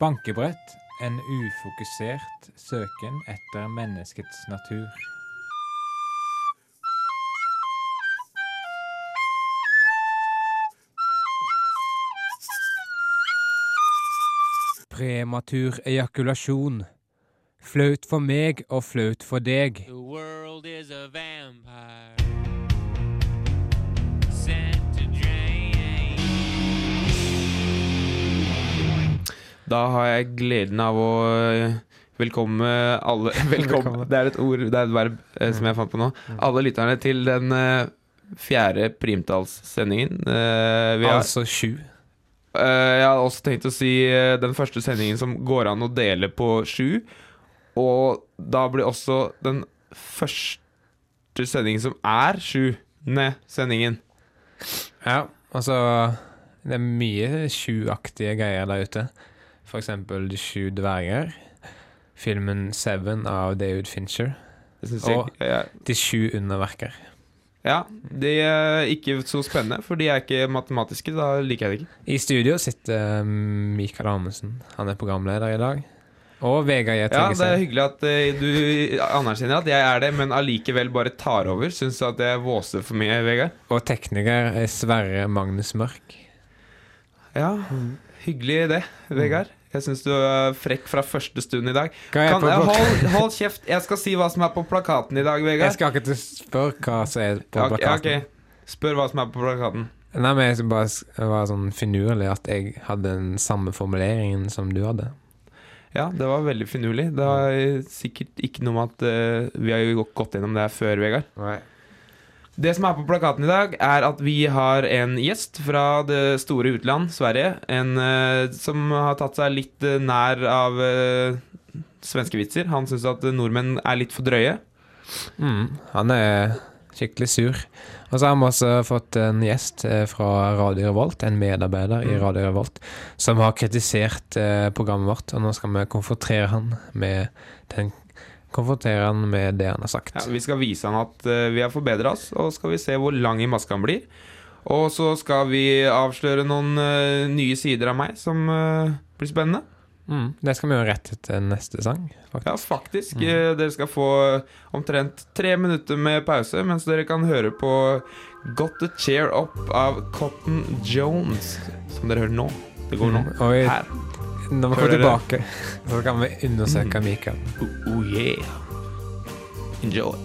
Bankebrett. En ufokusert søken etter menneskets natur. Prematur ejakulasjon. Flaut for meg og flaut for deg. Da har jeg gleden av å eh, velkomme alle Velkommen, det er et ord, det er et verb eh, som jeg fant på nå. Alle lytterne til den eh, fjerde primtallssendingen. Eh, Altså sju. eh, jeg har også tenkt å si eh, den første sendingen som går an å dele på sju. Og da blir også den første sendingen som er sjuende sendingen. Ja, altså Det er mye sjuaktige greier der ute. Eksempel De sju dverger. Filmen Seven av David Fincher. Jeg, Og- ja, De sju underverker. ja, de er ikke så spennende, for de er ikke matematiske. Da liker jeg det ikke. I studio sitter um, Mikael Amundsen. Han er programleder i dag. Og Vegard J. Ja, det er hyggelig at eh, du anerkjenner at jeg er det, men allikevel bare tar over. Syns du at jeg våser for mye, Vegard? Og tekniker er Sverre Magnus Mørk. Ja, hyggelig det, Vegard. Jeg syns du er frekk fra første stund i dag. Er Kan, jeg hold, hold kjeft, jeg skal si hva som er på plakaten i dag, Vegard. Jeg skal ikke spørre hva som er på Ja, ok, plakaten. ok. Spør hva som er på plakaten. Nei, men jeg bare være sånn finurlig at jeg hadde den samme formuleringen som du hadde. Ja, det var veldig finurlig. Det var sikkert ikke noe med at uh, vi har jo gått gjennom det her før, Vegard. Det som er på plakaten i dag, er at vi har en gjest fra det store utland, Sverige. En uh, som har tatt seg litt uh, nær av uh, svenske vitser. Han syns at nordmenn er litt for drøye. Mm, han er skikkelig sur. Og så har vi også fått en gjest fra Radio Revolt, en medarbeider i Mm. Radio Revolt, som har kritisert programmet vårt, og nå skal vi konfrontere han med den Konfrontere han med det han har sagt. Ja, vi skal vise han at eh, vi har forbedra oss, og skal vi se hvor lang i maska han blir. Og så skal vi avsløre noen uh, nye sider av meg som uh, blir spennende. Mm, det skal vi gjøre rett etter neste sang, Ja, faktisk. faktisk. Mm. Dere skal få omtrent tre minutter med pause, mens dere kan høre på Got the Cheer Up av Cotton Jones, som dere hører nå. Det går nå. Mm, Her. Når vi kommer tilbake, så kan vi undersøke Mm. Mikael. Oh, oh yeah. Enjoy.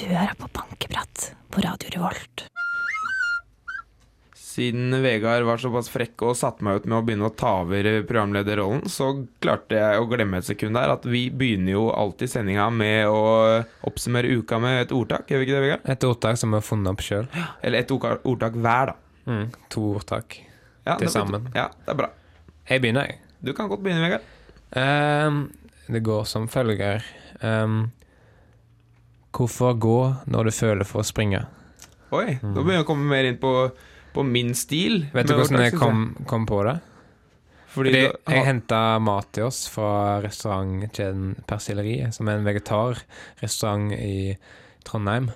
Du hører på Bankeprat på Radio Revolt. Siden Vegard var såpass frekk og satte meg ut med å begynne å ta over programlederrollen, så klarte jeg å glemme et sekund der at vi begynner jo alltid sendinga med å oppsummere uka med et ordtak. Gjør vi ikke det, Vegard? Et ordtak som vi har funnet opp sjøl. Eller et ordtak, ordtak hver, da. Mm, to ordtak. Ja, Til sammen. Ja, det er bra. Jeg begynner, jeg. Du kan godt begynne, Vegard. Um, det går som følger. um, hvorfor gå når du føler for å springe? Oi, Mm. nå begynner jeg å komme mer inn på, på min stil. Vet du hvordan jeg kom, kom på det? Fordi, Fordi du- jeg henta mat til oss fra restaurantkjeden Persilleriet, som er en vegetarrestaurant i Trondheim.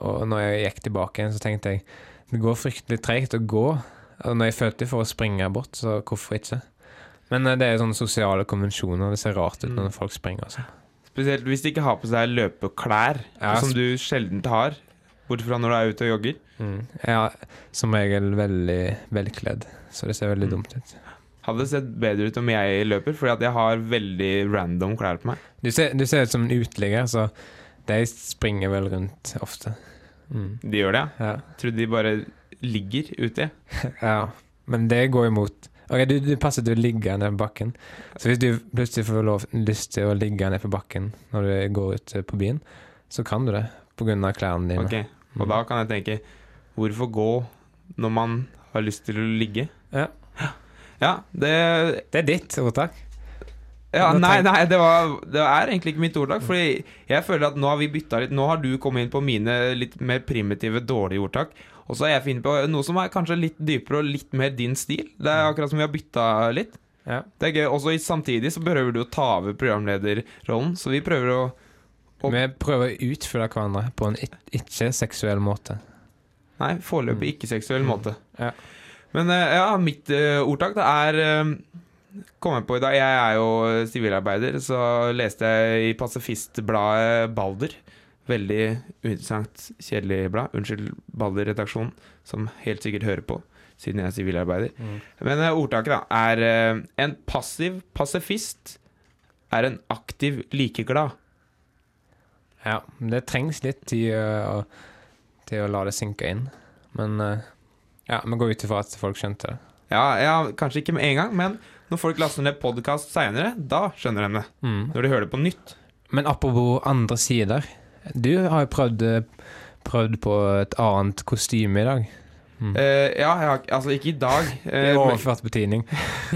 Og når jeg gikk tilbake igjen, så tenkte jeg det går fryktelig treigt å gå. Og når jeg følte for å springe bort, så hvorfor ikke? Men eh, det er sånne sosiale konvensjoner. Det ser rart ut Mm. når folk springer. Altså. Spesielt hvis de ikke har på seg løpeklær, Ja, som du sjelden har. Bortsett fra når du er ute og jogger. Mm. Er som regel veldig velkledd, så det ser veldig Mm. dumt ut. Hadde sett bedre ut om jeg løper, fordi at jeg har veldig random klær på meg. Du ser, du ser ut som en uteligger, så de springer vel rundt ofte. Mm. De gjør det, ja. Ja. Trodde de bare ligger ute. ja. Men det går imot Ok, du, du passer til å ligge ned på bakken. Så hvis du plutselig får lov, lyst til å ligge ned på bakken når du går ut eh, på byen, så kan du det pga. klærne dine. Ok, Og Mm. da kan jeg tenke Hvorfor gå når man har lyst til å ligge? Ja. Ja, det Det er ditt ordtak. Ja, Nei, nei, det, var, det er egentlig ikke mitt ordtak. Fordi jeg føler at nå har vi bytta litt Nå har du kommet inn på mine litt mer primitive, dårlige ordtak. Og så har jeg funnet på noe som er kanskje litt dypere og litt mer din stil. Det er akkurat som vi har bytta litt. Ja. Det er gøy. Også samtidig så prøver du å ta over programlederrollen, så vi prøver å å Vi prøver å utfylle hverandre på en ikke-seksuell måte. Nei, foreløpig Mm. ikke-seksuell Mm. måte. Ja. Men eh, ja, mitt uh, ordtak det er eh, Kom jeg på i dag Jeg er jo sivilarbeider, så leste jeg i pasifistbladet Balder. Veldig uinteressant, kjedelig blad. Unnskyld, Balder-redaksjonen, som helt sikkert hører på, siden jeg er sivilarbeider. Men eh, ordtaket da er eh, En passiv pasifist er en aktiv likeglad. Ja, det trengs litt tid øh, å- til å la det synke inn. Men ja, vi går ut ifra at folk skjønte det. Ja, ja, kanskje ikke med en gang, men når folk laster ned podkast seinere, da skjønner de det. Mm. Når de hører det på nytt. Men apropos andre sider. Du har jo prøvd, prøvd på et annet kostyme i dag. Mm. Uh, ja, jeg har, altså ikke i dag. I eh, overført betydning.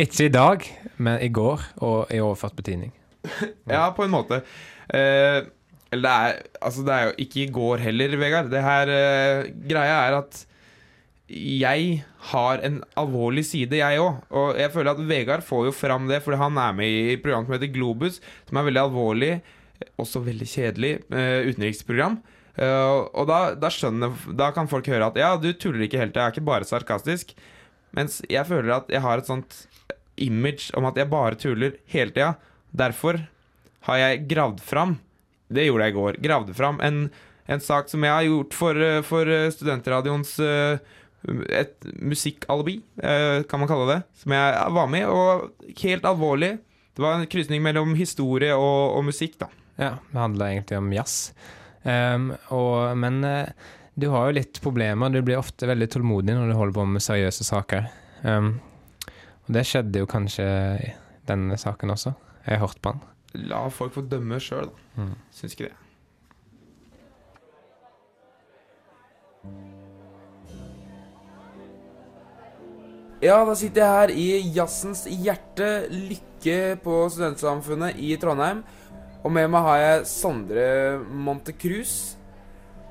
Ikke i dag, men i går, og i overført betydning. ja, på en måte. Uh, eller det er, altså det er jo ikke i går heller, Vegard. Det her uh, Greia er at jeg har en alvorlig side, jeg òg. Og jeg føler at Vegard får jo fram det, fordi han er med i program som heter Globus, som er veldig alvorlig, også veldig kjedelig eh, utenriksprogram. Eh, og da, da skjønner Da kan folk høre at ja, du tuller ikke helt, jeg er ikke bare sarkastisk. Mens jeg føler at jeg har et sånt image om at jeg bare tuller hele tida. Derfor har jeg gravd fram Det gjorde jeg i går. Gravde fram en, en sak som jeg har gjort for, eh, for Studentradioens eh, Et musikkalibi, eh, kan man kalle det. Som jeg var med i. Og helt alvorlig. Det var en krysning mellom historie og, og musikk, da. Ja, det handla egentlig om jazz. Um, og, men eh, du har jo litt problemer. Du blir ofte veldig tålmodig når du holder på med seriøse saker. Um, og det skjedde jo kanskje i denne saken også. Jeg har hørt på den. La folk få dømme sjøl, da. Mm. Syns ikke det. Ja, da sitter jeg her i jazzens hjerte, Lykke på Studentsamfunnet i Trondheim. Og med meg har jeg Sondre Montecruz.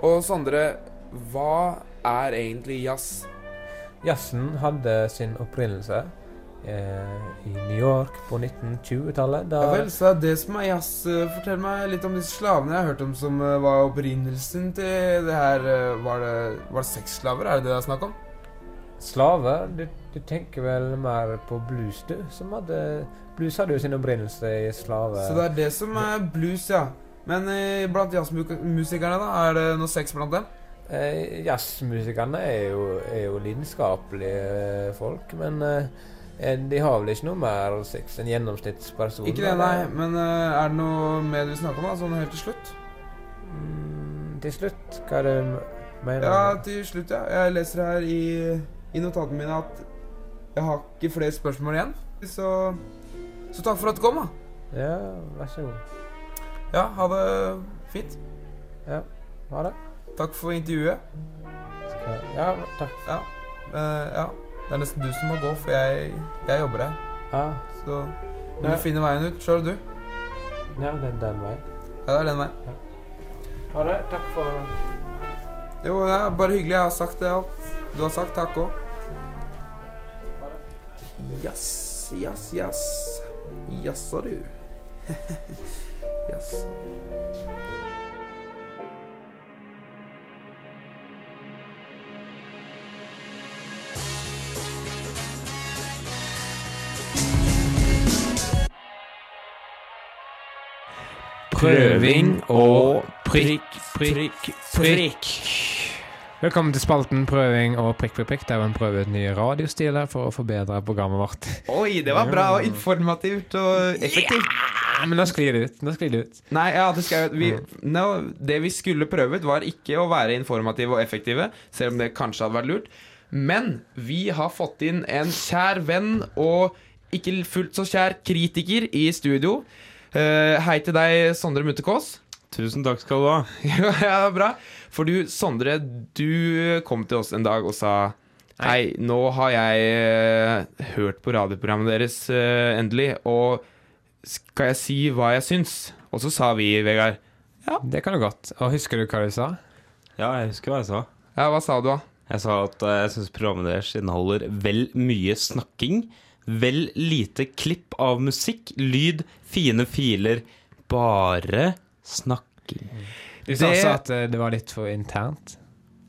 Og Sondre, hva er egentlig jazz? Jazzen hadde sin opprinnelse eh, i New York på 1920-tallet. Ja vel, så det er det som er jazz. Eh, Fortell meg litt om disse slavene jeg har hørt om som eh, var opprinnelsen til det her. eh, Var det, var det sexslaver? Er det det det er snakk om? Slaver? Du, du tenker vel mer på blues, du? Som hadde Blues hadde jo sin opprinnelse i slave... Så det er det som er blues, ja. Men eh, blant jazzmusikerne, da? Er det noe sex blant dem? Eh, Jazzmusikerne er jo, er jo lidenskapelige eh, folk, men eh, de har vel ikke noe mer sex enn gjennomsnittspersonen? Ikke det, nei. Men eh, er det noe mer du snakker om, da? Sånn helt til slutt? Mm, til slutt, hva er det du mener? Ja, til slutt, ja. Jeg leser her i, i notatene mine at jeg har ikke flere spørsmål igjen. Så, så takk for at du kom, da. ja, vær så god. Ja, ha det fint. Ja, Ha det. Takk for intervjuet. Skal, ja, takk. Ja. Uh, ja. Det er nesten du som må gå, for jeg, jeg jobber her. Ja, Så du Ja. må finne veien ut sjøl, du. ja det er den veien. Ja, det er den veien. Ha det. Takk for Jo, det er bare hyggelig. Jeg har sagt det alt. Du har sagt takk òg. Jazz, jazz, jazz. Jazza, du. Jazz. Prøving og prikk, prikk, prikk. Velkommen til spalten Prøving og prikk, prikk, prikk. Der vi prøver ut nye radiostiler for å forbedre programmet vårt. Oi, det var bra og informativt og effektivt. Yeah! men nå sklir det ut. Nå sklir det ut. Nei, ja, det, skal, vi, no, det vi skulle prøvet, var ikke å være informative og effektive, selv om det kanskje hadde vært lurt. Men vi har fått inn en kjær venn og ikke fullt så kjær kritiker i studio. Uh, hei til deg, Sondre Munthe Kaas. Tusen takk skal du ha. ja, ja, bra. For du, Sondre, du kom til oss en dag og sa Hei, nå har jeg uh, hørt på radioprogrammet deres uh, endelig, og skal jeg si hva jeg syns? Og så sa vi, Vegard Ja, Det kan du godt. Og husker du hva du sa? Ja, jeg husker hva jeg sa. Ja, hva sa du, da? Jeg sa at uh, jeg syns programmet deres inneholder vel mye snakking. Vel lite klipp av musikk, lyd, fine filer. Bare snakking. Du sa også at eh, det var litt for internt.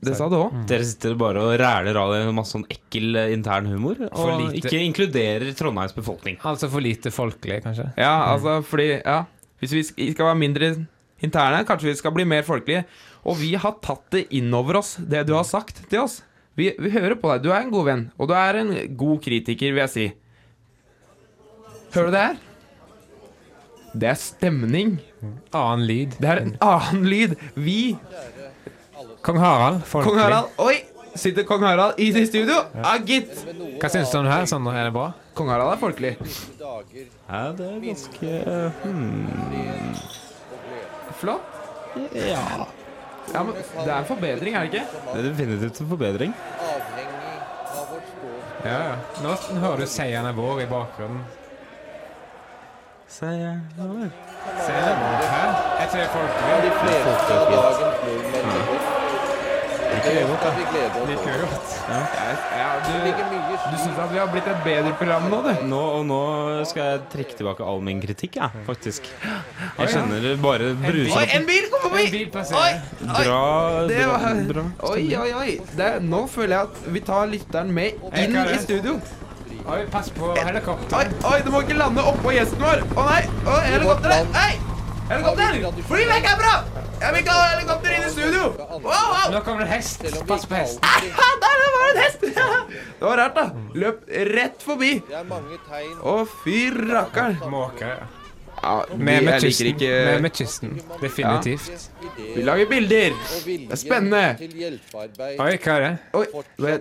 Det sa du òg. Dere sitter bare og ræler av dere masse sånn ekkel eh, intern humor, og lite. ikke inkluderer Trondheims befolkning. Altså for lite folkelig, kanskje. Ja, altså fordi Ja, hvis vi skal være mindre interne, kanskje vi skal bli mer folkelige. Og vi har tatt det inn over oss, det du har sagt til oss. Vi, vi hører på deg. Du er en god venn, og du er en god kritiker, vil jeg si. Hører du det her? Det er stemning. Annen lyd. Det er en annen lyd. Vi Kong Harald, folkelig. Kong Harald Oi! Sitter kong Harald i sitt studio? Ah, gitt! Hva syns du om det her, Sondre? Er det bra? Kong Harald er folkelig. Ja, det er ganske hmm. Flott. Ja. Ja, men det er en forbedring, er det ikke? Det er definitivt en forbedring. Ja, ja. Nå hører du seierne vår i bakgrunnen. Seier Seierne det. her. Jeg tror det er folkelig. De fleste av dagens nordmenn at vi gleder Liker det godt. Ja, ja, du du syns at vi har blitt et bedre program nå, du? Nå, og nå skal jeg trekke tilbake all min kritikk, jeg, faktisk. Jeg kjenner det bare Oi, bruser Oi, en bil kom forbi! Bra, Det bra. Oi, oi, oi. Det, nå føler jeg at vi tar lytteren med inn i studio. Oi, pass på Oi, helikopteret. oi, du må ikke lande oppå gjesten vår. Å nei! Å, helikopteret! Hei! Helikopter! Fly vekk herfra! Jeg vil ikke ha helikopter inn i studio! Wow, wow. Nå kommer det en hest. Pass på hest. Ah, der var det en hest! Det var rart, da. Løp rett forbi. Det er mange tegn Å, fy rakkeren. Måke. Ja, Med, med liker kysten. ikke Med, med kysten. Definitivt. Vi lager bilder. Det er spennende. Oi, hva er det? Oi,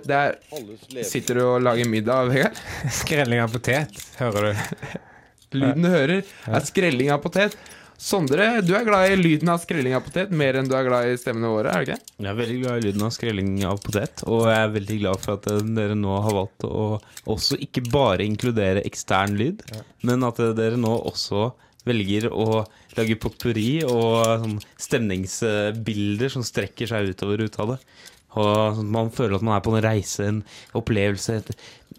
Der er. Sitter du og lager middag, Vegard? Skrelling av potet, hører du. Lyden du hører, er skrelling av potet. Sondre, du er glad i lyden av skrelling av potet mer enn du er glad i stemmene våre, er du ikke? Jeg er veldig glad i lyden av skrelling av potet, og jeg er veldig glad for at eh, dere nå har valgt å også ikke bare inkludere ekstern lyd, men at eh, dere nå også velger å lage potpurri og sånn stemningsbilder som strekker seg utover ut av det. Og man føler at man er på en reise, en opplevelse, et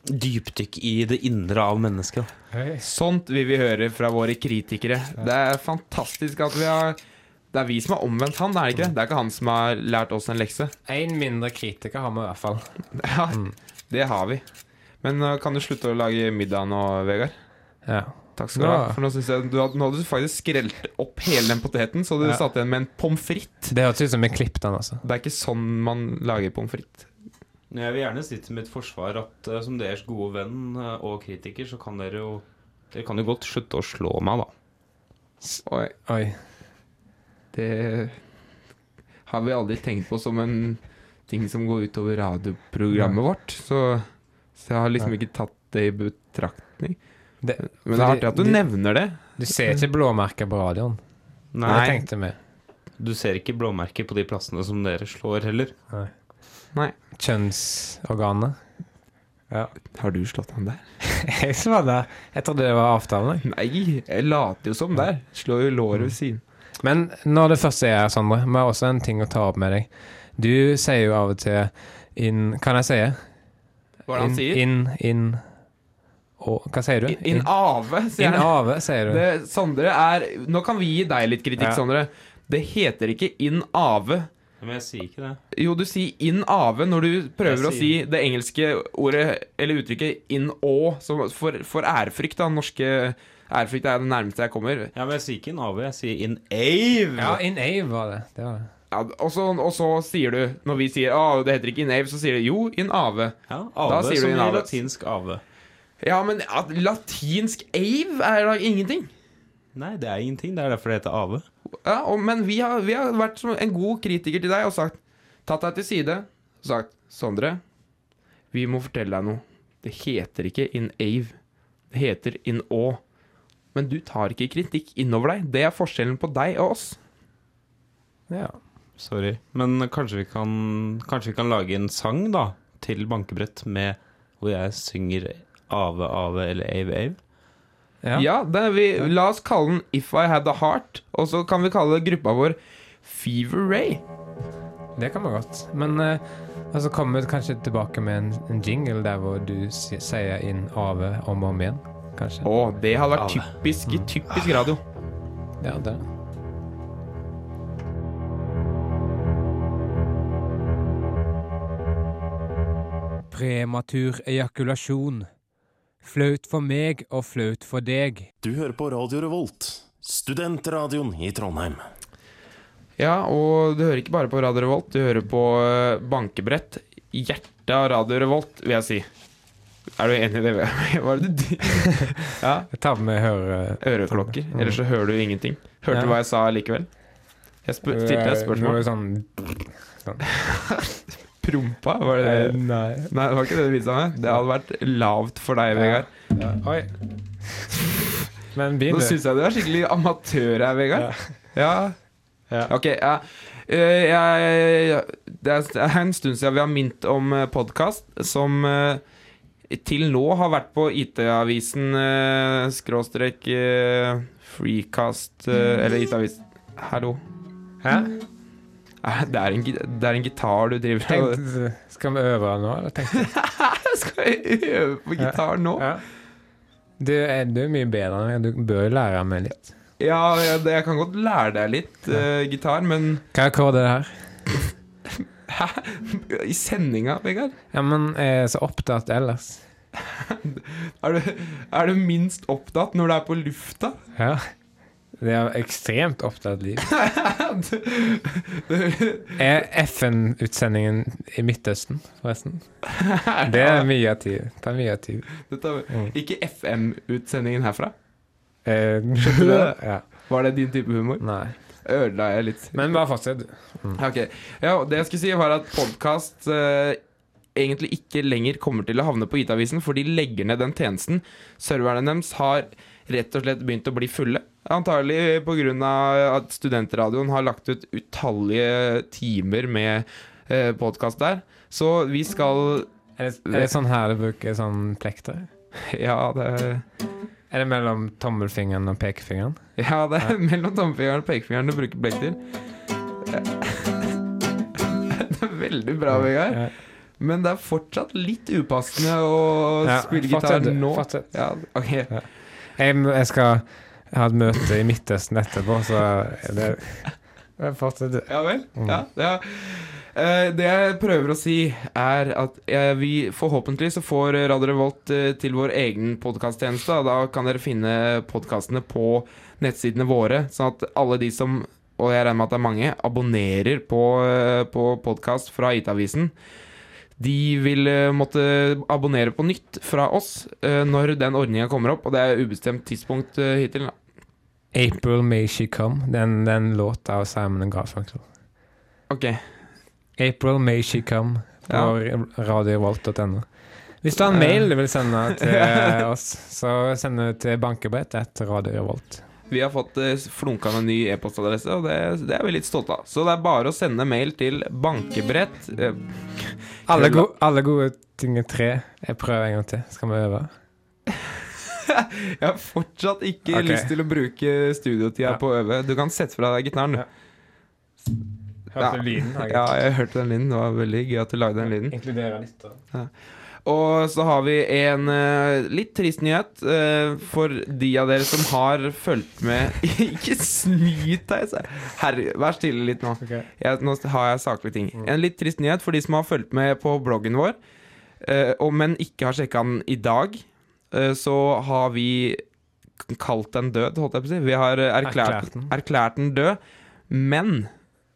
dypdykk i det indre av mennesket. Hey. Sånt vil vi høre fra våre kritikere. Det er fantastisk at vi har Det er vi som har omvendt han, er det ikke det? Det er ikke han som har lært oss en lekse. En mindre kritiker har vi i hvert fall. Ja, det har vi. Men uh, kan du slutte å lage middag nå, Vegard? Ja. Takk skal du ha. For nå, synes jeg, du hadde, nå hadde du faktisk skrelt opp hele den poteten, så du Ja. satt igjen med en pommes frites. Det hørtes ut som vi klippet den, altså. Det er ikke sånn man lager pommes frites. Jeg vil gjerne si til mitt forsvar at uh, som deres gode venn uh, og kritiker, så kan dere jo Dere kan jo godt slutte å slå meg, da. Oi, Oi. det har vi aldri tenkt på som en ting som går utover radioprogrammet vårt. Så, så jeg har liksom ikke tatt det i betraktning. Det, Men det er artig at du det- nevner det. Du ser ikke blåmerker på radioen. Nei, Det tenkte vi. du ser ikke blåmerker på de plassene som dere slår, heller. Nei. Kjønnsorganet. Ja. Har du slått han der? Jeg som var der. Jeg trodde det var avtalen. jeg. Nei, jeg later jo som der. Slår jo låret ved siden. Men når det første er her, Sondre, vi har også en ting å ta opp med deg. Du sier jo av og til inn Kan jeg si? Hva er det han sier? Inn, inn og, Hva sier du? In, in ave, sier in ave, sier du. Det, Sondre er Nå kan vi gi deg litt kritikk, Ja. Sondre. Det heter ikke in ave. Men jeg sier ikke det. Jo, du sier in ave når du prøver å si det engelske ordet eller uttrykket in å for, for ærefrykt. da Norske ærefrykt er det nærmeste jeg kommer. Ja, men jeg sier ikke in ave, jeg sier in ave. Ja, in ave var det. det, var det. Ja, og, så, og så sier du, når vi sier å, det heter ikke in ave, så sier du jo in ave. Ja, Da ave som du in i ave. latinsk ave. Ja, men at latinsk ave er da ingenting. Nei, det er ingenting. Det er derfor det heter ave. Ja, og, Men vi har, vi har vært som en god kritiker til deg og sagt Tatt deg til side og sagt Sondre, vi må fortelle deg noe. Det heter ikke in ave. Det heter in å. Men du tar ikke kritikk innover deg. Det er forskjellen på deg og oss. Ja. Sorry. Men kanskje vi kan Kanskje vi kan lage en sang, da, til bankebrett med hvor jeg synger ave, ave eller ave, ave. ja. Ja, det er vi, La oss kalle den If I Had A Heart, og så kan vi kalle gruppa vår Fever Ray. Det kan man godt. Men eh, altså kommer vi kanskje tilbake med en, en jingle der hvor du sier inn ave om og om igjen. Kanskje. Å, det hadde vært Ave. typisk, typisk radio. Ja, det. Prematur ejakulasjon. Flaut for meg og flaut for deg. Du hører på Radio Revolt, studentradioen i Trondheim. Ja, og du hører ikke bare på Radio Revolt, du hører på eh, bankebrett. Hjertet av Radio Revolt, vil jeg si. Er du enig i det? Hva er det du Ja, Jeg tar med høre... øreklokker. Ellers så hører du ingenting. Hørte du Ja. hva jeg sa likevel? Jeg stilte et spørsmål. Noe sånn Prompa? Var det det? Nei. Nei, det var ikke det du viste meg. Det hadde vært lavt for deg, Vegard. Oi. Men Nå begynn, du. syns jeg du er skikkelig amatør her, Vegard. Ja. Ja. Ok, ja. Eh, jeg, det er en stund siden vi har mint om podkast som uh, til nå har vært på IT-avisen uh, skråstrek eh, Freecast eh, Eller IT-avisen Hallo? Hæ? Det er, en, det er en gitar du driver. Tenkte, skal vi øve nå, eller tenkte du? Skal jeg øve på gitar nå? Ja. Du er, du er mye bedre enn meg. Du bør lære meg litt. Ja, jeg, jeg kan godt lære deg litt uh, gitar, men Hva akkord er det her? Hæ? I sendinga, Vegard? Ja, men jeg er så opptatt ellers. Er du, er du minst opptatt når du er på lufta? Ja. Det er ekstremt opptatt liv. Er FN-utsendingen i Midtøsten, forresten? Det er mye av tid. Det er mye av tid. Mm. ikke FM-utsendingen herfra? Eh, Skjønte du det? Ja. Var det din type humor? Nei. Ødela jeg litt? Men bare fortsett. Ok, ja, Det jeg skulle si, var at podkast eh, egentlig ikke lenger kommer til å havne på IT-avisen, for de legger ned den tjenesten. Serverne deres har rett og slett begynt å bli fulle. Antagelig pga. at studentradioen har lagt ut utallige timer med eh, podkast der. Så vi skal Er det, er det sånn her du bruker sånn plekter? Ja, det Er det mellom tommelfingeren og pekefingeren? Ja, det er mellom tommelfingeren og pekefingeren du bruker plekter. Det er veldig bra, Vegard. Ja. Men det er fortsatt litt upassende å Ja, spille gitar nå. fortsett. Ja, ok. Jeg, jeg skal ha et møte i Midtøsten etterpå, så det, Fortsett du. Ja vel? Mm. Ja, ja. Eh, det jeg prøver å si, er at vi forhåpentlig så får Radio Revolt eh, til vår egen podkasttjeneste. Da kan dere finne podkastene på nettsidene våre, sånn at alle de som og jeg regner med at det er mange, abonnerer på, eh, på podkast fra IT-avisen. De vil eh, måtte abonnere på nytt fra oss eh, når den ordninga kommer opp, og det er ubestemt tidspunkt eh, hittil. Da. April May She Come. Den, den låta av Simon Garfunkel. Ok. April May She Come på Ja. radiovolt.no. Hvis du har en mail du vil sende til oss, så send det til bankebrett etter Radio Revolt. Vi har fått eh, flunka med en ny e-postadresse, og det, det er vi litt stolte av. Så det er bare å sende mail til bankebrett eh, Alle, go alle gode ting er tre. Jeg prøver en gang til. Skal vi øve? Jeg har fortsatt ikke okay. lyst til å bruke studiotida Ja. på å øve. Du kan sette fra deg gitaren, du. Ja. Hørte Ja. lyden? Ja, jeg hørte den lyden. Det var veldig gøy at du lagde den lyden. Inkludere litt, da. Og så har vi en eh, litt trist nyhet eh, for de av dere som har fulgt med Ikke snyt deg! Herre, vær stille litt nå. Okay. Jeg, nå har jeg saklige ting. Mm. En litt trist nyhet for de som har fulgt med på bloggen vår, eh, og, men ikke har sjekka den i dag. Så har vi kalt den død, holdt jeg på å si. Vi har erklært, erklært den død. Men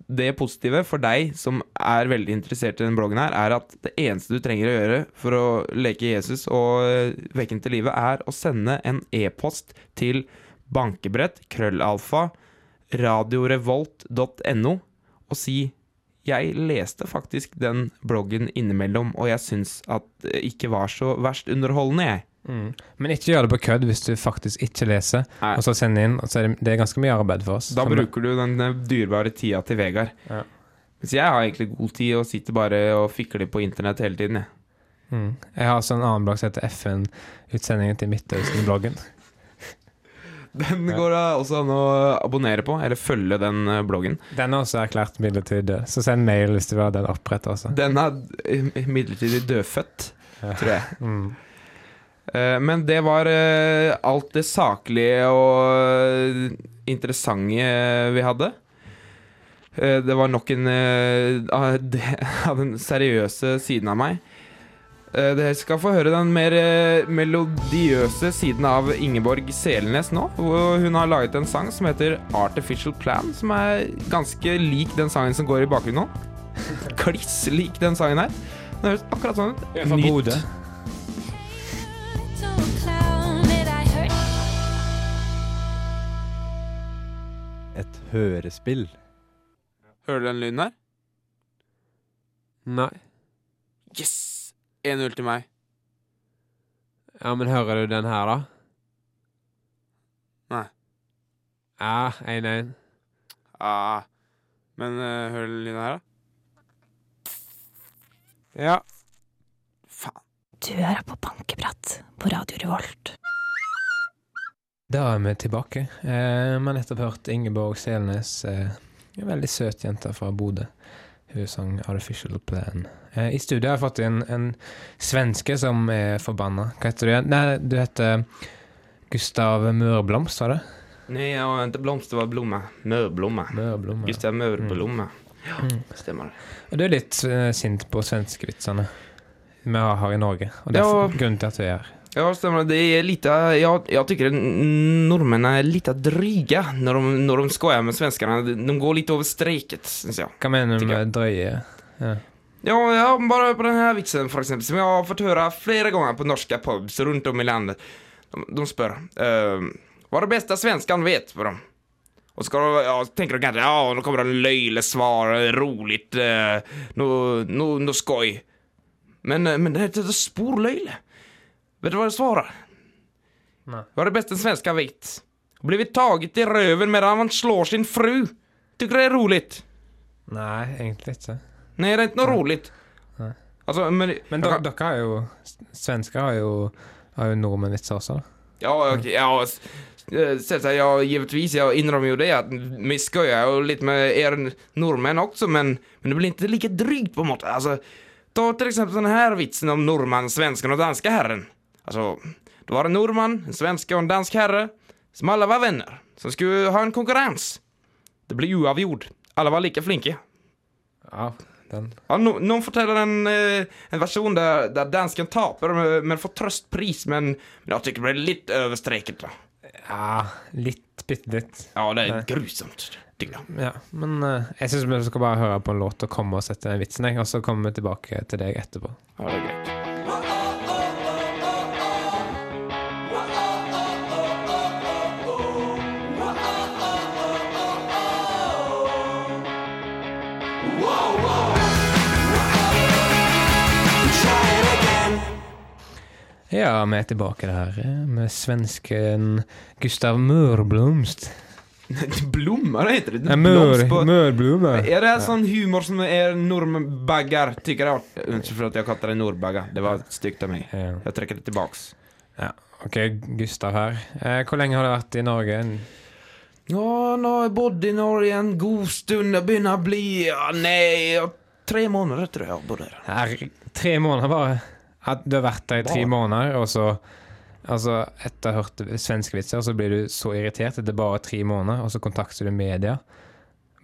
det positive for deg som er veldig interessert i denne bloggen her, er at det eneste du trenger å gjøre for å leke Jesus og eh, vekke ham til live, er å sende en e-post til bankebrett, krøllalfa, radiorevolt.no og si jeg leste faktisk den bloggen innimellom, og jeg syns at det ikke var så verst underholdende, jeg. Mm. Men ikke gjør det på kødd hvis du faktisk ikke leser, Nei. og så sender inn. Så er det, det er ganske mye arbeid for oss. Da bruker du den eh, dyrebare tida til Vegard. Ja. Mens jeg har egentlig god tid og sitter bare og fikler på internett hele tiden, jeg. mm. Jeg har også en annen blogg som heter FN-utsendingen til Midtøsten-bloggen. Den går det også an å abonnere på, eller følge den eh, bloggen. Den er også erklært midlertidig død, så send mail hvis du vil ha den oppretta. Den er eh, midlertidig dødfødt, Ja. tror jeg. Mm. Eh, Men det var eh, alt det saklige og interessante vi hadde. Eh, Det var nok en av den seriøse siden av meg. Dere skal få høre den mer melodiøse siden av Ingeborg Selnes nå. Hun har laget en sang som heter 'Artificial Plan', som er ganske lik den sangen som går i bakgrunnen nå. Kliss lik den sangen her. Den høres akkurat sånn ut. Fra hørespill. Hører du den lyden her? Nei. Yes! 1-0 til meg. Ja, men hører du den her, da? Nei. Ja, 1-1. Ja, Men uh, hører du den lyden her, da? Ja. Faen. Du hører på Bankeprat på Radio Revolt. Da er vi tilbake. Eh, Vi har nettopp hørt Ingeborg Selnes, eh, en veldig søt jente fra Bodø. Hun sang 'Artificial Plan'. Eh, I studio har jeg fått inn en svenske som er forbanna. Hva heter du igjen? Nei, du heter Gustav Mørblomst, var det? Nei, jeg var ikke blomst, det var blomme. Mørblomme. Mørblomme. Gustav Mørblomme. Mm. Ja, stemmer det. Og du er litt eh, sint på svenskevitsene vi har i Norge. Og det er Ja. grunnen til at du er her. Ja, stemmer Det er lite, jeg, jeg tycker nordmenn er litt dryge när de, når de skojar med svenskene. De går litt over strecket, syns jeg. Hva mener du med drøye? Ja. Ja, ja, bare på denne vitsen for eksempel, som jeg har fått høre flere ganger på norske pubs rundt om i landet. De, de spør uh, hva det beste svensken vet? på dem. Og så ja, tenker de kanskje ja, nå kommer det en løyelig svar, rolig, uh, noe no, no skoj. Men, eh, men det er et spor sporlöjle. Vet du vad det svarar? Nej. Vad är det bästa en svenska vet? Blivit taget i röven medan man slår sin fru. Tycker det är roligt? Nei, egentlig ikke. Nej, det är inte något roligt. Nej. Alltså, men... Men dere, kan- har jo Svensker har jo, har jo nordmennvitser også. Ja, okay, ja, eh, selvsagt, ja, givetvis, Jeg innrømmer jo det at vi skojar jo litt med er nordmenn også, men, men det blir ikke lika drygt på en måte. Altså, ta til eksempel denne här vitsen om nordmannen, svensken og danska herren. Alltså, det var en nordmann, en svenske och en dansk herre, som alla var vänner, som skulle ha en konkurrens. Det blev oavgjord. Alla var lika flinke. Ja, den. Ja, no, noen forteller en, eh, en versjon der, der dansken taper men, får trøstpris. men, men jeg syns det ble litt overstreket, da. Ja, litt, bitte litt. Ja, det er grusomt. Ja, men eh, jeg syns vi skal bare høre på en låt og komme og sette den vitsen, og så kommer vi tilbake til deg etterpå. Ja, det er greit. Ja, vi er tilbake der eh, med svensken Gustav Mørblomst. Blommar heter det. Ja, mør, på-. Är det sånn humor som er nordbagger tykker jag? Unnskyld for at jeg kallar det nordbagger. det var stygt av meg. Jeg trekker det det Ja. Ok, Gustav her. Eh, hvor lenge har du vært i Norge? Ja, nå har jeg bodd i Norge en god stund. Det begynner å bli ja, Nei, tre måneder tror jeg jeg bodde her. Her, tre måneder bare. At du har vært der i tre måneder, og så Altså, etter å ha hørt svenske vitser, så blir du så irritert etter bare tre måneder, og så kontakter du media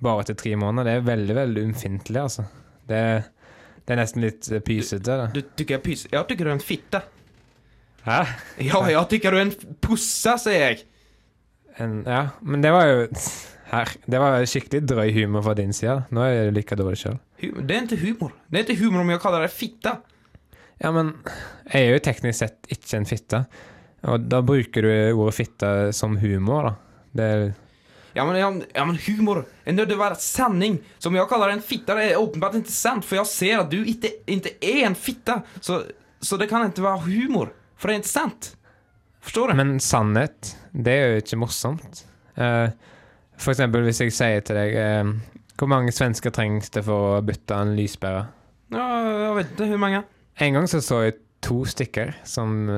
bare etter tre måneder. Det er veldig, veldig ømfintlig, altså. Det, det er nesten litt eh, pysete, Du, Du tycker jeg pys... Jeg tykker du er en fitte. Hæ? Ja, jeg tykker du er en pussa, sier jeg. En, ja, men det var jo her, Det var skikkelig drøy humor fra din side. Nå er du like dårlig sjøl. Det er ikke humor. Det er ikke humor om jeg kaller deg fitta. Ja, men jeg er jo teknisk sett ikke en fitte. Og da bruker du ordet fitte som humor, da. Det er Ja men, ja, ja, men humor, en til å være sanning. Som jeg kaller en fitte, det er åpenbart ikke sant. for jeg ser at du ikke, ikke er en fitte. Så, så det kan ikke være humor. for det er ikke sant. Forstår du? Men sannhet, det er jo ikke morsomt. Uh, for eksempel hvis jeg sier til deg uh, Hvor mange svensker trengs det for å bytte en lyspære? Ja, jeg vet ikke. Hvor många. En gang så så jeg to stykker som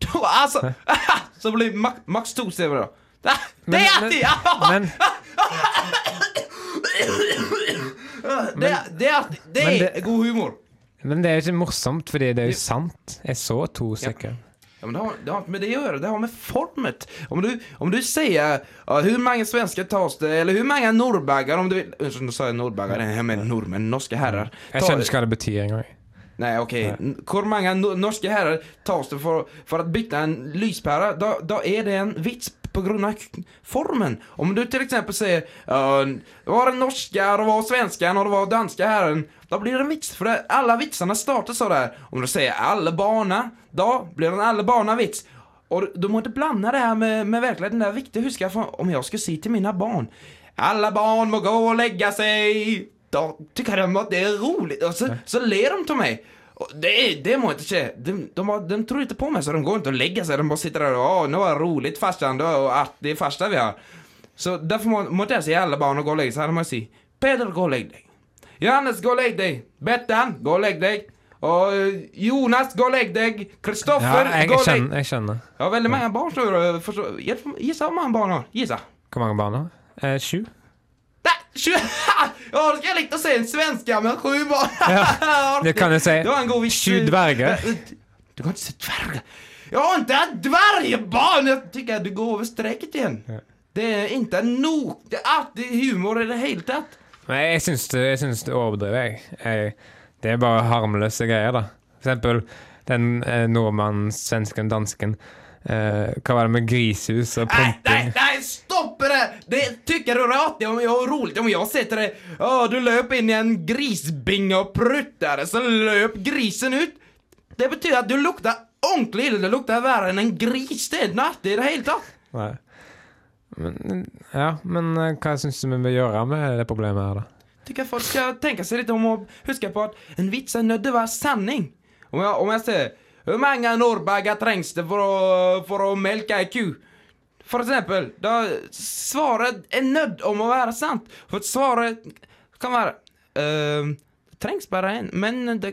To, altså! så blir mak maks to stykker, da? Det, Men- är men- det, det. Det är god humor. men det er jo ikke morsomt, fordi det er jo sant. Jeg så to stykker. Ja, men det, har, det har inte med det å gjøre. det har med formet. Om du, om du sier uh, hur mange svensker tas det, eller hur mange nordbagger?' om du. Som du sa, jeg nordbagger. Jeg mener nordmenn. Norske herrer. Jeg skjønner ikke hva det betyr engang. Nei, ok. Nei. Hvor mange norske herrer tas det for, for å bytte en lyspære? Da, da er det en vits på grunn av formen. Om du til eksempel sier uh, Det var den norske, det var svensken og det var danske herren. Da blir det en vits. For det, alle vitsene starter så der. Om du sier 'alle barna', da blir det en 'alle barna'-vits. Og du, må ikke blande det her med, med virkeligheten. Det er viktig å huske for om jeg skal si til mine barn 'Alle barn må gå og legge seg', da tykker de at det er rolig. Og så, så ler de til meg. Det, det må ikke skje. De, de, de tror ikke på meg, så de går ikke og legger seg. De bare sitter der og 'Å, nå er det rolig, farsan. Det er artig farsa vi har'. Så derfor må, måtte jeg si alle barn og gå og legge seg. Da må jeg si 'Peder, gå og legg deg'. Johannes, gå og legg deg. Bettan, gå og legg deg. Og eh, Jonas, gå og legg deg. Kristoffer, ja, gå og legg deg! Jeg skjønner. Ja, veldig mange barn står forstår. Hvor mange barn har. Gissa. Hvor mange barn har? Eh, sju? Nei, sju! Ja, då skal jeg likt å si en svenska med sju barn. Det kan jeg si. Det var en god vits. Sju dverger. Du kan ikke si dverger. Ja, har ikke et dvergebarn! Jeg tycker du går over streket igjen. Det er ikke noe Det er alltid humor i det hele tatt. Men jeg syns det, jeg syns det overdriver, jeg. jeg. Det er bare harmløse greier, da. For eksempel den eh, nordmannen, svensken, dansken. Eh, hva var det med grishus og Nej, nej, nei, nej, stopp det! Det tycker du artigt om jag har roligt om jag sätter dig. Ja, du löp in i en grisbinge och pruttade så löp grisen ut. Det betyder att du luktar ordentlig ille. Det luktar värre än en gris. Det er natt i det hele tatt. Nei. Men, ja, men eh, hva syns du vi bør gjøre med det problemet her, da? Tycker folk ska tänka sig lite om och huska på att en vits är nødt til å være sanning. Om jeg, om jeg sier Hvor mange Norrbagger trengs det for å, for å melke ei ku? For eksempel. Da svaret er nødt om å være sant. For svaret kan være uh, Det trengs bare én, men det,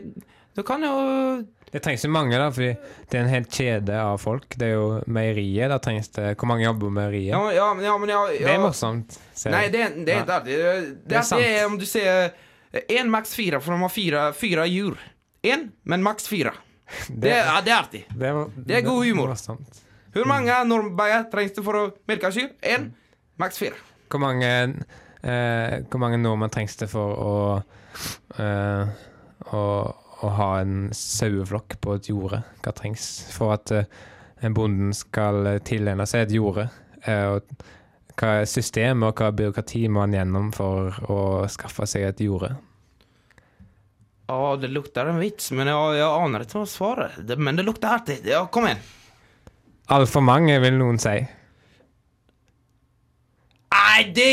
det kan jo Det trengs jo mange, da, fordi det er en hel kjede av folk. Det er jo meieriet. Da trengs det Hvor mange jobber på meieriet? Ja, ja, men- ja men ja, ja. Det er morsomt. ser Nei, det, det. Det. Det, Det er, är sant. alltid om du ser en maks fire, for de har fyra, fire djur. En, men maks fire. Det, Det- ja, det er artig. Det, var, Det er god humor. morsomt. Hur mange normbaggar trengs det for å melke kyr? Én, max fire. Hvor mange, eh, hvor mange nordmenn trengs det for å, eh, å, å ha en saueflokk på et jorde? Hva trengs for at eh, en bonden skal tilegne seg et jorde? Eh, og hva system og hva byråkrati må han gjennom for å skaffe seg et jorde? Ja, det lukter en vits, men jeg, jeg aner ikke hva svaret Men det lukter artig. Ja, kom igjen. Altfor mange, vil noen si. Nei, det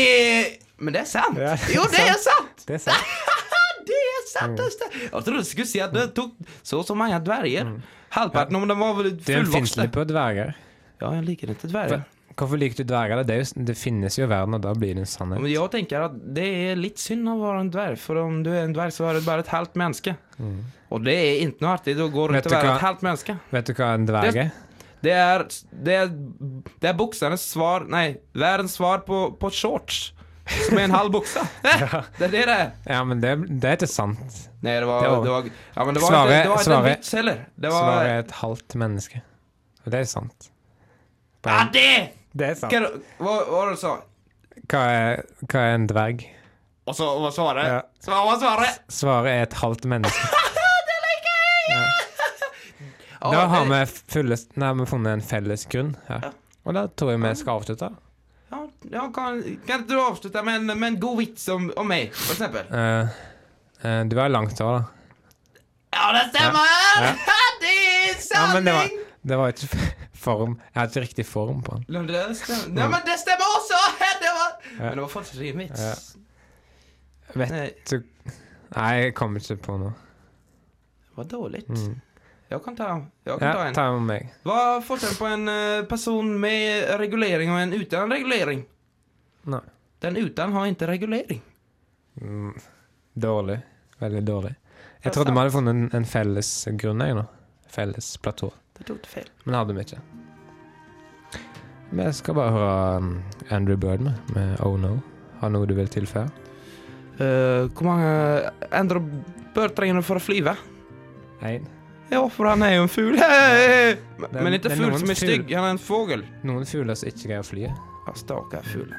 Men det er sant. Ja, det er jo, det er sant! Det er sant. det er sant! sant. Jeg trodde du skulle si at det tok så og så mange dverger. Halvparten om de var vel Du er fullvokste. på dverger. Ja, jeg liker ikke dverger. Hvorfor liker du dverger? Det, jo, det finnes jo i verden, og da blir det en sannhet. Men jeg tenker at det er litt synd å være en dverg, for om du er en dverg, så er du bare et halvt menneske. Og det er ikke noe artig å gå rundt og være et halvt menneske. Vet du hva en dverg er? Det er, det er, det er buksenes svar Nei, verdens svar på, på shorts. Som er en halv bukse. Det er det det er. Ja, men det, det er ikke sant. Nei, det var, Det var- ja, men det var Svaret- ikke, det var ikke en svaret- vits heller. Det er et halvt menneske. Og det er sant. Ja, det! det er sant. Hva, hva hva var det du sa? Hva er, hva er en dverg? Og så hva var svaret? Ja. Så hva var svaret? Svaret er et halvt menneske. Ja, Da har det- vi, fulle, nei, vi funnet en felles grunn Ja. Og da tror jeg vi skal avslutte. Ja, ja, kan, kan du avslutte med en, med en god vits om, om meg, for eksempel? Uh, uh, du har langt hår, da. Ja, det stemmer! Ja. det er Ja, sanning! men det var, det var ikke form Jeg hadde ikke riktig form på den. Ja, det stemmer. Ja, men det stemmer også! Det var... Ja. Men det var fortsatt ikke en vits. Ja. Vet du Nei, jeg kommer ikke på noe. det var dårlig. Mm. Jag kan ta, jag kan ta en. ta med meg. Vad är forskjellen på en eh, person med regulering og en uten regulering? Nei. Den uten har ikke regulering. Mm, dårlig. Veldig dårlig. Jeg trodde vi sant. hadde funnet en, en felles grunn, jeg, nå. Felles platå. Det tok feil. Men det hadde vi ikke. Vi skal bare høre um, Andrew Bird med, med Oh No. Har noe du vil tilføye? Uh, hvor mange Andrew Bird trenger du for å flyve? Én. Ja, for han er jo en fugl. Men, men ikke fugl som er stygg, han er en fågel. Noen fugler som ikke greier å fly. Ja, stakkar fugl.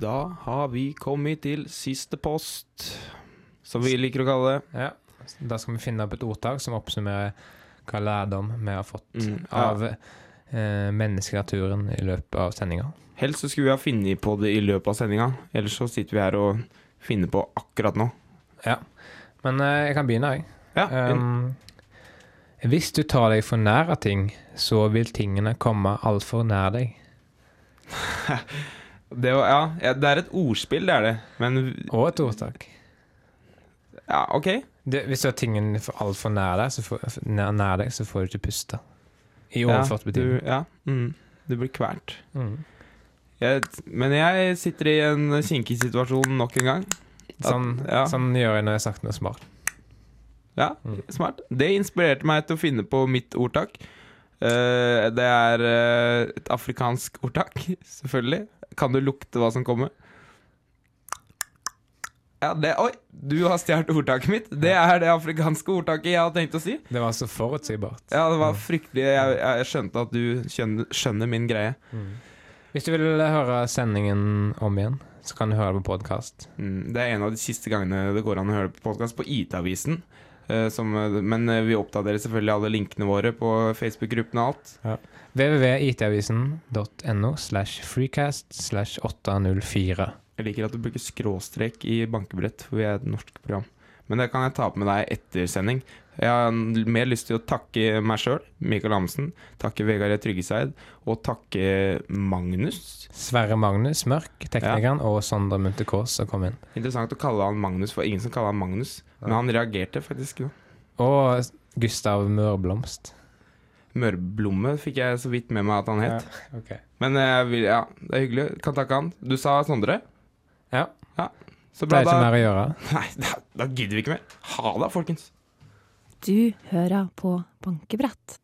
Da har vi kommet til siste post, som vi liker å kalle det. Ja. Da skal vi finne opp et ordtak som oppsummerer hva lærdom vi har fått Mm, ja. av menneskenaturen i løpet av sendinga. Helst så skulle vi ha funnet på det i løpet av sendinga, ellers så sitter vi her og finner på akkurat nå. Ja. Men eh, jeg kan begynne, jeg. Ja, Um, hvis du tar deg for nær av ting, så vil tingene komme altfor nær deg. det, var, ja, det er et ordspill, det er det. Men Og et ordtak. ja, OK. Det, hvis du har tingene altfor nær deg, så får, nær deg, så får du ikke puste. I Ja, overført du, betydning. ja, mm, du blir kvalt. Mm. Men jeg sitter i en kinkig situasjon nok en gang. At- Sånn, ja. sånn gjør jeg når jeg har sagt noe smart. Ja, Mm. smart. Det inspirerte meg til å finne på mitt ordtak. Uh, det er uh, et afrikansk ordtak, selvfølgelig. Kan du lukte hva som kommer? Ja, det Oi! Du har stjålet ordtaket mitt. Det er det afrikanske ordtaket jeg har tenkt å si. Det var så forutsigbart. Ja, det var fryktelig Jeg, jeg skjønte at du skjønner, skjønner min greie. Hvis du vil høre sendingen om igjen, så kan du høre det på podkast. Mm, det er en av de siste gangene det går an å høre på podkast på IT-avisen. Eh, som, men eh, vi oppdaterer selvfølgelig alle linkene våre på Facebook-gruppen og alt. www.itavisen.no slash freecast slash 804. Jeg liker at du bruker skråstrek i bankebrett, for vi er et norsk program. Men det kan jeg ta opp med deg etter sending. Jeg har mer lyst til å takke meg sjøl, Mikael Amundsen, takke Vegard E. Tryggeseid, og takke Magnus. Sverre Magnus Mørk, teknikeren, og Sondre Munthe Kaas som kom inn. Interessant å kalle han Magnus, for ingen som kaller han Magnus. Men han reagerte faktisk. jo. Og Gustav Mørblomst. Mørblomme fikk jeg så vidt med meg at han het. Ja, okay. Men jeg vil, ja, det er hyggelig. Kan takke han. Du sa Sondre? Ja. Så Det er ikke da. mer å gjøre. Nei, da, da gidder vi ikke mer. Ha det, folkens. Du hører på bankebrett.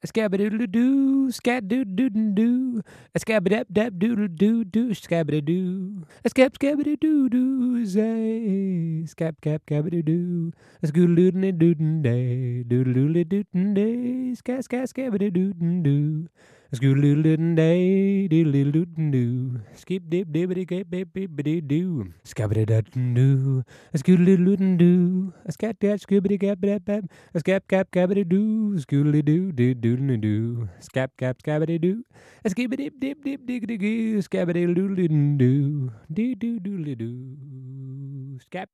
Skabba-doodle-doo, skad-doodle-doo, skabba-dab-dab-doodle-doo-doo, skabba-doo, skab-skabba-doo-doo, say, skab-skab-skabba-doo, skoodle-doodle-day, doodle-doodle-doodle-day, ska-ska-skabba-doo-doo, skap.